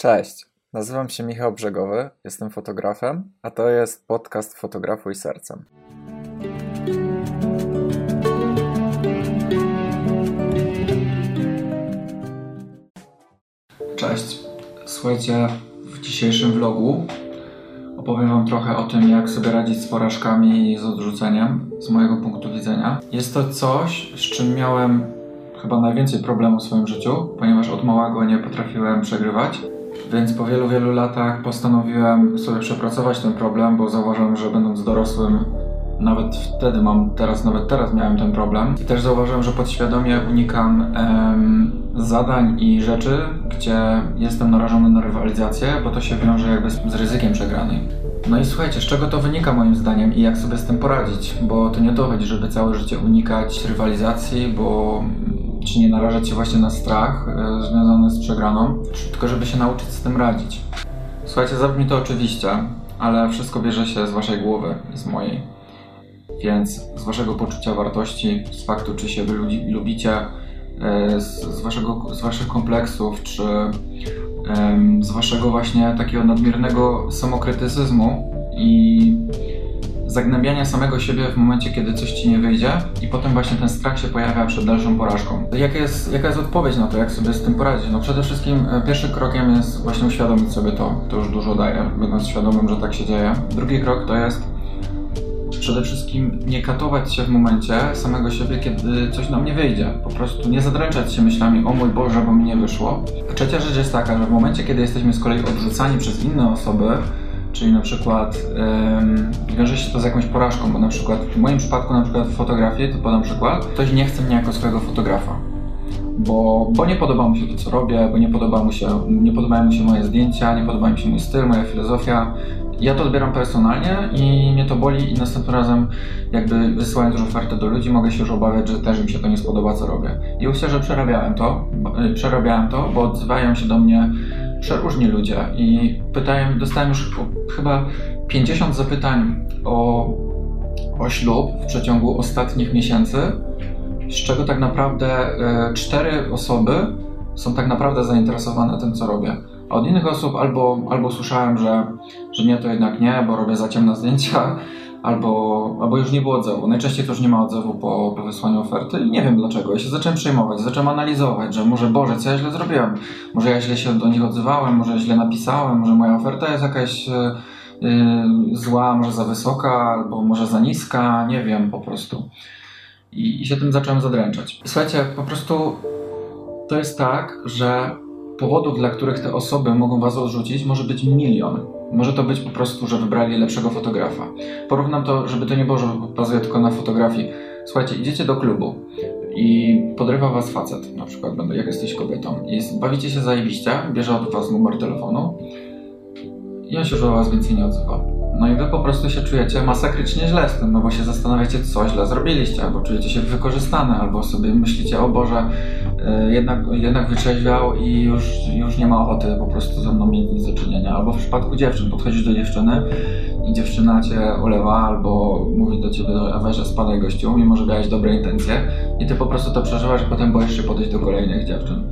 Cześć, nazywam się Michał Brzegowy, jestem fotografem, a to jest podcast Fotografuj Sercem. Cześć, słuchajcie, w dzisiejszym vlogu opowiem Wam trochę o tym, jak sobie radzić z porażkami i z odrzuceniem, z mojego punktu widzenia. Jest to coś, z czym miałem chyba najwięcej problemów w swoim życiu, ponieważ od małego nie potrafiłem przegrywać. Więc po wielu, wielu latach postanowiłem sobie przepracować ten problem, bo zauważyłem, że będąc dorosłym, nawet wtedy mam, teraz, nawet teraz miałem ten problem. I też zauważyłem, że podświadomie unikam em, zadań i rzeczy, gdzie jestem narażony na rywalizację, bo to się wiąże jakby z, z ryzykiem przegranej. No i słuchajcie, z czego to wynika moim zdaniem i jak sobie z tym poradzić? Bo to nie to chodzi, żeby całe życie unikać rywalizacji, bo czy nie narażać się właśnie na strach y, związany z przegraną, tylko żeby się nauczyć z tym radzić. Słuchajcie, zabrzmi to oczywiście, ale wszystko bierze się z waszej głowy i z mojej. Więc z waszego poczucia wartości, z faktu, czy się wy lubicie, y, z, z, waszego, z waszych kompleksów, czy y, z waszego właśnie takiego nadmiernego samokrytycyzmu i zagnębiania samego siebie w momencie, kiedy coś ci nie wyjdzie i potem właśnie ten strach się pojawia przed dalszą porażką. Jaka jest, jaka jest odpowiedź na to, jak sobie z tym poradzić? No przede wszystkim e, pierwszym krokiem jest właśnie uświadomić sobie to, to już dużo daje, będąc świadomym, że tak się dzieje. Drugi krok to jest przede wszystkim nie katować się w momencie samego siebie, kiedy coś nam nie wyjdzie. Po prostu nie zadręczać się myślami, o mój Boże, bo mi nie wyszło. Trzecia rzecz jest taka, że w momencie, kiedy jesteśmy z kolei odrzucani przez inne osoby, Czyli na przykład ym, wiąże się to z jakąś porażką, bo na przykład w moim przypadku na przykład w fotografii, to podam przykład, ktoś nie chce mnie jako swojego fotografa. Bo, bo nie podoba mu się to, co robię, bo nie, podoba mu się, nie podobają mu się moje zdjęcia, nie podoba mi się mój styl, moja filozofia. Ja to odbieram personalnie i mnie to boli i następnym razem jakby wysyłając już ofertę do ludzi mogę się już obawiać, że też im się to nie spodoba, co robię. I myślę, że przerabiałem to, przerabiałem to, bo odzywają się do mnie przeróżni ludzie i pytają, dostałem już chyba 50 zapytań o, o ślub w przeciągu ostatnich miesięcy, z czego tak naprawdę e, cztery osoby są tak naprawdę zainteresowane tym, co robię. Od innych osób albo, albo słyszałem, że, że nie, to jednak nie, bo robię za ciemne zdjęcia, albo, albo już nie było odzewu. Najczęściej to już nie ma odzewu po, po wysłaniu oferty i nie wiem dlaczego. Ja się zacząłem przejmować, zacząłem analizować, że może Boże, co ja źle zrobiłem? Może ja źle się do nich odzywałem, może źle napisałem, może moja oferta jest jakaś yy, zła, może za wysoka, albo może za niska, nie wiem po prostu. I, I się tym zacząłem zadręczać. Słuchajcie, po prostu to jest tak, że powodów, dla których te osoby mogą was odrzucić, może być milion. Może to być po prostu, że wybrali lepszego fotografa. Porównam to, żeby to nie było, że bazuje tylko na fotografii. Słuchajcie, idziecie do klubu i podrywa was facet, na przykład, jak jesteś kobietą, i bawicie się zajebiście, bierze od was numer telefonu i on się już o was więcej nie odzywa. No i wy po prostu się czujecie masakrycznie źle z tym, no bo się zastanawiacie, co źle zrobiliście, albo czujecie się wykorzystane, albo sobie myślicie, o Boże, jednak, jednak wyczeźwiał i już, już nie ma ochoty po prostu ze mną mieć nic do czynienia. Albo w przypadku dziewczyn, podchodzisz do dziewczyny i dziewczyna cię olewa, albo mówi do ciebie, a weź, spadaj gościu, mimo że miałeś dobre intencje i ty po prostu to przeżywasz i potem boisz się podejść do kolejnych dziewczyn.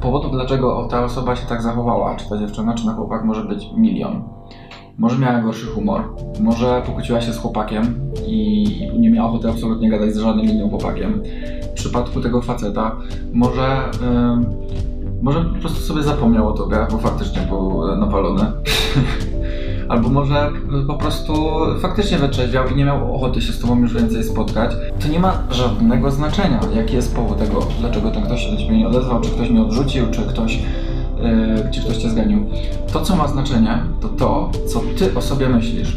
Powodów, dlaczego ta osoba się tak zachowała, czy ta dziewczyna, czy na chłopak, może być milion. Może miała gorszy humor, może pokłóciła się z chłopakiem i nie miała ochoty absolutnie gadać z żadnym innym chłopakiem. W przypadku tego faceta może, yy, może po prostu sobie zapomniał o tobie, bo faktycznie był e, napalony. Albo może po prostu faktycznie wyczerpiał i nie miał ochoty się z tobą już więcej spotkać. To nie ma żadnego znaczenia, jaki jest powód tego, dlaczego ten ktoś się do ciebie nie odezwał, czy ktoś mnie odrzucił, czy ktoś yy, czy ktoś cię zganił. To, co ma znaczenie, to to, co ty o sobie myślisz.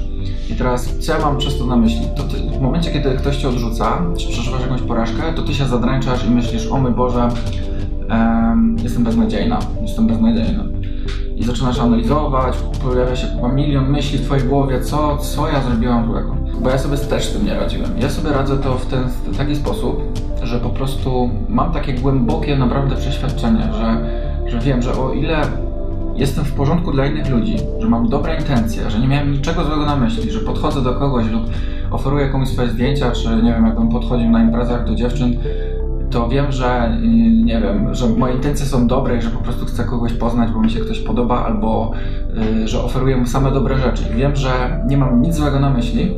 I teraz, co ja mam przez to na myśli? To ty, w momencie, kiedy ktoś cię odrzuca, czy przeżywasz jakąś porażkę, to ty się zadręczasz i myślisz, o mój Boże, jestem beznadziejna, jestem beznadziejna. I zaczynasz analizować, pojawia się milion myśli w twojej głowie, co, co ja zrobiłam złego. Bo ja sobie też z tym nie radziłem. Ja sobie radzę to w ten w taki sposób, że po prostu mam takie głębokie naprawdę przeświadczenie, że że wiem, że o ile jestem w porządku dla innych ludzi, że mam dobre intencje, że nie miałem niczego złego na myśli, że podchodzę do kogoś lub oferuję komuś swoje zdjęcia, czy nie wiem, jakbym podchodził na imprezach do dziewczyn to wiem, że y, nie wiem, że moje intencje są dobre i że po prostu chcę kogoś poznać, bo mi się ktoś podoba, albo y, że oferuję mu same dobre rzeczy. I wiem, że nie mam nic złego na myśli,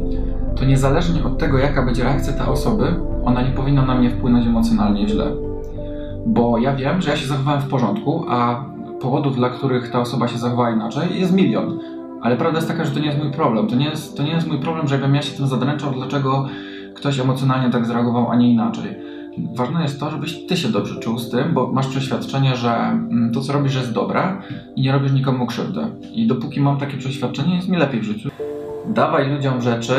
to niezależnie od tego, jaka będzie reakcja tej osoby, ona nie powinna na mnie wpłynąć emocjonalnie źle. Bo ja wiem, że ja się zachowałem w porządku, a powodów, dla których ta osoba się zachowała inaczej, jest milion. Ale prawda jest taka, że to nie jest mój problem. To nie jest, to nie jest mój problem, żebym ja się tym zadręczał, dlaczego ktoś emocjonalnie tak zareagował, a nie inaczej. Ważne jest to, żebyś ty się dobrze czuł z tym, bo masz przeświadczenie, że mm, to, co robisz, jest dobre i nie robisz nikomu krzywdy. I dopóki mam takie przeświadczenie, jest mi lepiej w życiu. Dawaj ludziom rzeczy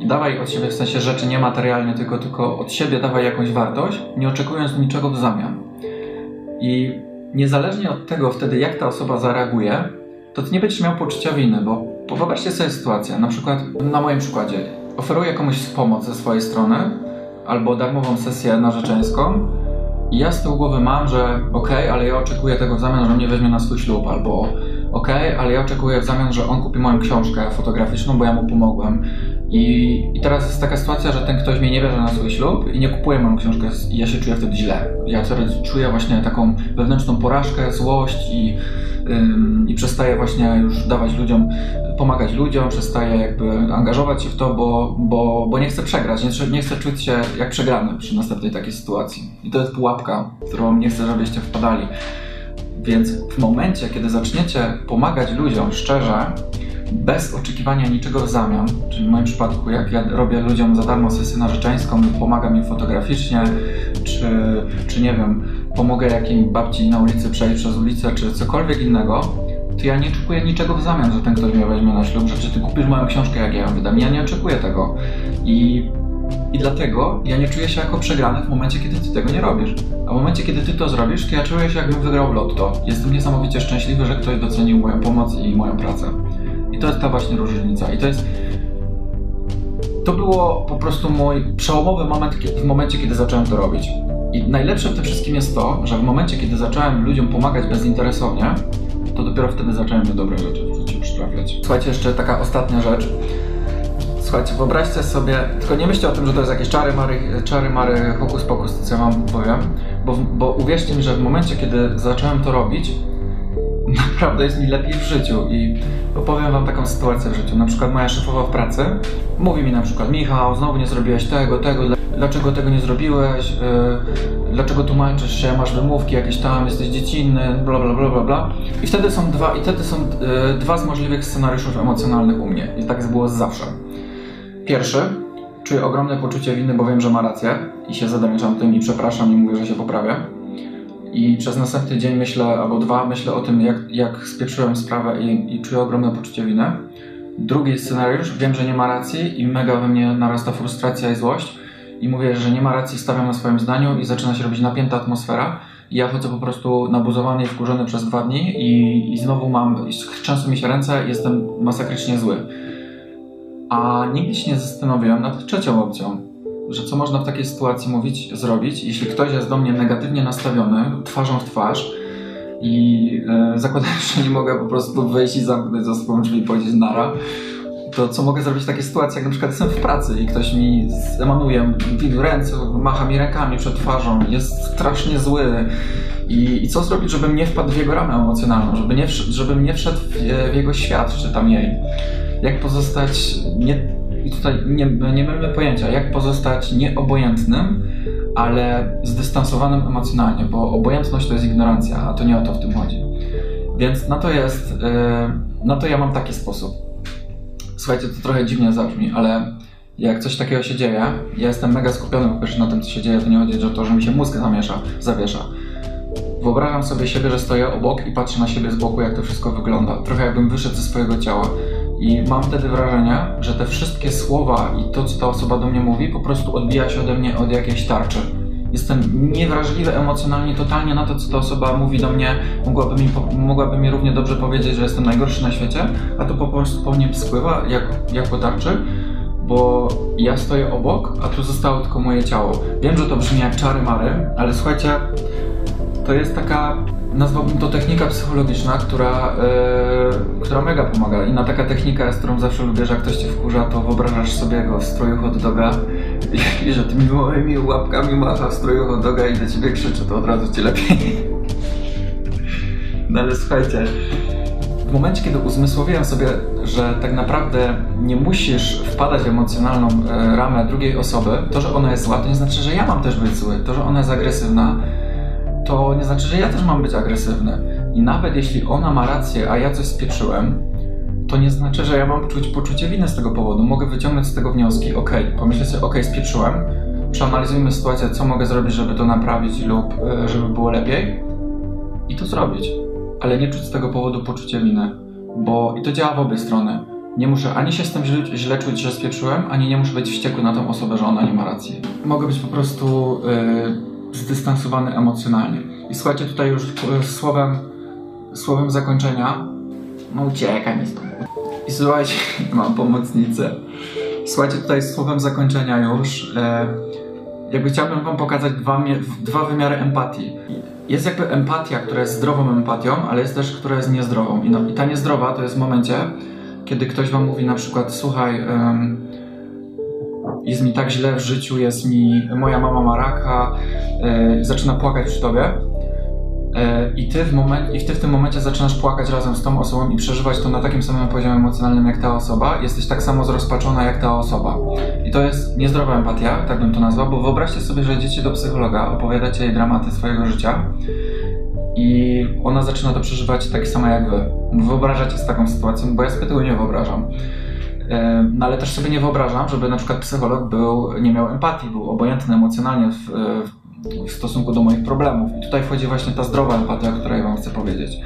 i dawaj od siebie w sensie rzeczy niematerialnie, tylko, tylko od siebie dawaj jakąś wartość, nie oczekując niczego w zamian. I niezależnie od tego wtedy, jak ta osoba zareaguje, to nie będziesz miał poczucia winy, bo wyobraźcie sobie sytuację, na przykład na moim przykładzie, oferuję komuś pomoc ze swojej strony, albo darmową sesję narzeczeńską i ja z tyłu głowy mam, że okej, okay, ale ja oczekuję tego w zamian, że mnie weźmie na swój ślub, albo okej, okay, ale ja oczekuję w zamian, że on kupi moją książkę fotograficzną, bo ja mu pomogłem. I, I teraz jest taka sytuacja, że ten ktoś mnie nie bierze na swój ślub i nie kupuje moją książkę i ja się czuję wtedy źle. Ja coraz czuję właśnie taką wewnętrzną porażkę, złość i, ym, i przestaję właśnie już dawać ludziom, pomagać ludziom, przestaję jakby angażować się w to, bo, bo, bo nie chcę przegrać, nie, nie chcę czuć się jak przegrany przy następnej takiej sytuacji. I to jest pułapka, w którą nie chcę, żebyście wpadali. Więc w momencie, kiedy zaczniecie pomagać ludziom szczerze, bez oczekiwania niczego w zamian, czyli w moim przypadku, jak ja robię ludziom za darmo sesję narzeczeńską, pomagam im fotograficznie, czy, czy nie wiem, pomogę jakiej babci na ulicy przejść przez ulicę, czy cokolwiek innego, to ja nie oczekuję niczego w zamian, że ten ktoś mnie weźmie na ślub, że czy ty kupisz moją książkę, jak ja ją wydam. Ja nie oczekuję tego. I i dlatego ja nie czuję się jako przegrany w momencie, kiedy ty tego nie robisz. A w momencie, kiedy ty to zrobisz, to ja czuję się, jakbym wygrał lotto. Jestem niesamowicie szczęśliwy, że ktoś docenił moją pomoc i moją pracę. To jest ta właśnie różnica. I to jest. To było po prostu mój przełomowy moment w momencie, kiedy zacząłem to robić. I najlepsze w tym wszystkim jest to, że w momencie, kiedy zacząłem ludziom pomagać bezinteresownie, to dopiero wtedy zacząłem dobre rzeczy w życiu przytrafiać. Słuchajcie, jeszcze taka ostatnia rzecz. Słuchajcie, wyobraźcie sobie, tylko nie myślcie o tym, że to jest jakieś czary mary, czary mary hokus pokus, co ja wam powiem, bo, bo uwierzcie mi, że w momencie, kiedy zacząłem to robić, naprawdę jest mi lepiej w życiu i opowiem wam taką sytuację w życiu. Na przykład moja szefowa w pracy mówi mi na przykład Michał, znowu nie zrobiłeś tego, tego, dlaczego tego nie zrobiłeś, yy, dlaczego tłumaczysz się, masz wymówki jakieś tam, jesteś dziecinny, bla bla bla bla bla. I wtedy są dwa, i wtedy są yy, dwa z możliwych scenariuszów emocjonalnych u mnie. I tak było zawsze. Pierwszy, czuję ogromne poczucie winy, bo wiem, że ma rację i się zadamieszam tym i przepraszam i mówię, że się poprawię. I przez następny dzień myślę, albo dwa, myślę o tym, jak, jak spieprzyłem sprawę i, i czuję ogromne poczucie winy. Drugi scenariusz, wiem, że nie ma racji i mega we mnie narasta frustracja i złość i mówię, że nie ma racji, stawiam na swoim zdaniu i zaczyna się robić napięta atmosfera i ja chodzę po prostu nabuzowany i wkurzony przez dwa dni i, i znowu mam, często mi się ręce, jestem masakrycznie zły. A nigdy się nie zastanowiłem nad trzecią opcją, że co można w takiej sytuacji mówić, zrobić, jeśli ktoś jest do mnie negatywnie nastawiony, twarzą w twarz i e, zakładając, że nie mogę po prostu wyjść i zamknąć za sobą drzwi i powiedzieć nara, to co mogę zrobić w takiej sytuacji, jak na przykład jestem w pracy i ktoś mi emanuje w ręce, macha mi rękami przed twarzą, jest strasznie zły i, i co zrobić, żebym nie wpadł w jego ramę emocjonalną, żeby nie, żebym nie wszedł w, w jego świat, czy tam jej? Jak pozostać nie, i tutaj nie, nie pojęcia, jak pozostać nieobojętnym, ale zdystansowanym emocjonalnie, bo obojętność to jest ignorancja, a to nie o to w tym chodzi. Więc na to jest, yy, na to ja mam taki sposób. Słuchajcie, to trochę dziwnie zabrzmi, ale jak coś takiego się dzieje, ja jestem mega skupiony po pierwsze na tym, co się dzieje, to nie chodzi o to, że mi się mózg zamiesza, zawiesza. Wyobrażam sobie siebie, że stoję obok i patrzę na siebie z boku, jak to wszystko wygląda. Trochę jakbym wyszedł ze swojego ciała. I mam wtedy wrażenie, że te wszystkie słowa i to, co ta osoba do mnie mówi, po prostu odbija się ode mnie od jakiejś tarczy. Jestem niewrażliwy emocjonalnie totalnie na to, co ta osoba mówi do mnie. Mogłaby mi, mogłaby mi równie dobrze powiedzieć, że jestem najgorszy na świecie, a to po prostu po mnie spływa jak, jak tarczy, bo ja stoję obok, a tu zostało tylko moje ciało. Wiem, że to brzmi jak czary mary, ale słuchajcie, to jest taka nazwałbym to technika psychologiczna, która, yy, która mega pomaga. Inna taka technika, z którą zawsze lubię, że jak ktoś cię wkurza, to wyobrażasz sobie go w stroju hot doga i że tymi małymi łapkami macha w stroju hot doga i do ciebie krzyczy, to od razu ci lepiej. No ale słuchajcie, w momencie, kiedy uzmysłowiłem sobie, że tak naprawdę nie musisz wpadać w emocjonalną e, ramę drugiej osoby, to, że ona jest zła, to nie znaczy, że ja mam też być zły. To, że ona jest agresywna, to nie znaczy, że ja też mam być agresywny. I nawet jeśli ona ma rację, a ja coś spieprzyłem, to nie znaczy, że ja mam czuć poczucie winy z tego powodu. Mogę wyciągnąć z tego wnioski, ok, pomyślę sobie, ok, spieprzyłem, przeanalizujmy sytuację, co mogę zrobić, żeby to naprawić lub e, żeby było lepiej i to zrobić. Ale nie czuć z tego powodu poczucia winy, bo i to działa w obie strony. Nie muszę ani się z tym źle, źle czuć, że spieprzyłem, ani nie muszę być wściekły na tą osobę, że ona nie ma racji. Mogę być po prostu yy, zdystansowany emocjonalnie. I słuchajcie, tutaj już yy, słowem, słowem zakończenia, no uciekaj mi stąd. I słuchajcie, mam pomocnicę. Słuchajcie, tutaj słowem zakończenia już, e, jakby chciałbym wam pokazać dwa, dwa wymiary empatii. Jest jakby empatia, która jest zdrową empatią, ale jest też, która jest niezdrową. I, no, i ta niezdrowa to jest w momencie, kiedy ktoś wam mówi na przykład, słuchaj, jest mi tak źle w życiu, jest mi, moja mama ma raka, e, zaczyna płakać przy tobie E, I ty, w moment, I ty w tym momencie zaczynasz płakać razem z tą osobą i przeżywać to na takim samym poziomie emocjonalnym jak ta osoba. Jesteś tak samo zrozpaczona jak ta osoba. I to jest niezdrowa empatia, tak bym to nazwał, bo wyobraźcie sobie, że idziecie do psychologa, opowiadacie jej dramaty swojego życia i ona zaczyna to przeżywać tak samo jak wy. Wyobrażacie sobie taką sytuację, bo ja sobie tego nie wyobrażam. No ale też sobie nie wyobrażam, żeby na przykład psycholog był, nie miał empatii, był obojętny emocjonalnie w, w stosunku do moich problemów. I tutaj wchodzi właśnie ta zdrowa empatia, o której Wam chcę powiedzieć.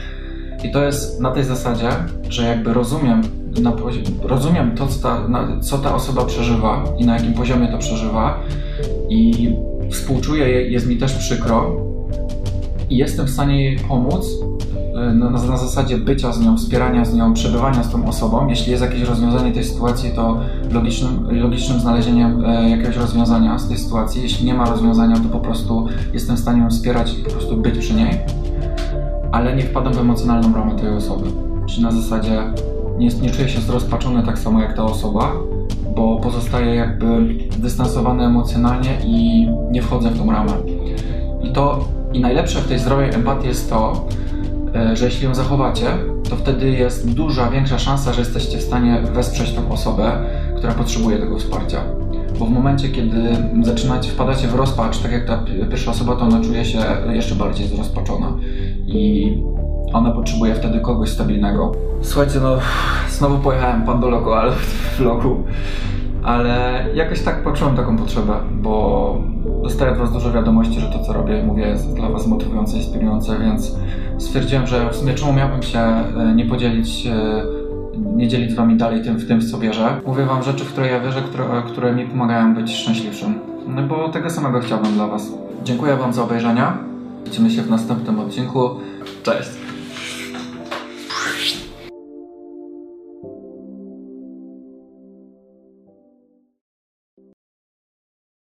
I to jest na tej zasadzie, że jakby rozumiem, rozumiem to, co ta, na, co ta osoba przeżywa i na jakim poziomie to przeżywa i współczuję jest mi też przykro i jestem w stanie jej pomóc na, na, zasadzie bycia z nią, wspierania z nią, przebywania z tą osobą. Jeśli jest jakieś rozwiązanie tej sytuacji, to logicznym, logicznym znalezieniem e, jakiegoś rozwiązania z tej sytuacji. Jeśli nie ma rozwiązania, to po prostu jestem w stanie ją wspierać i po prostu być przy niej, ale nie wpadam w emocjonalną ramę tej osoby. Czyli na zasadzie nie, nie czuję się zrozpaczony tak samo jak ta osoba, bo pozostaję jakby dystansowany emocjonalnie i nie wchodzę w tą ramę. I to i najlepsze w tej zdrowej empatii jest to, E, że jeśli ją zachowacie, to wtedy jest duża, większa szansa, że jesteście w stanie wesprzeć tą osobę, która potrzebuje tego wsparcia. Bo w momencie, kiedy zaczynacie, wpadacie w rozpacz, tak jak ta pierwsza osoba, to ona czuje się jeszcze bardziej zrozpaczona. I ona potrzebuje wtedy kogoś stabilnego. Słuchajcie, no znowu pojechałem pan do loku, ale w vlogu. Ale jakoś tak poczułem taką potrzebę, bo dostaję od Was dużo wiadomości, że to co robię, mówię, jest dla Was motywujące, inspirujące, więc stwierdziłem, że w sumie czemu miałbym się e, nie podzielić, e, nie dzielić z Wami dalej tym, w tym, w co wierzę. Mówię Wam rzeczy, w które ja wierzę, które, które mi pomagają być szczęśliwszym. No bo tego samego chciałbym dla Was. Dziękuję Wam za obejrzenie. Widzimy się w następnym odcinku. Cześć!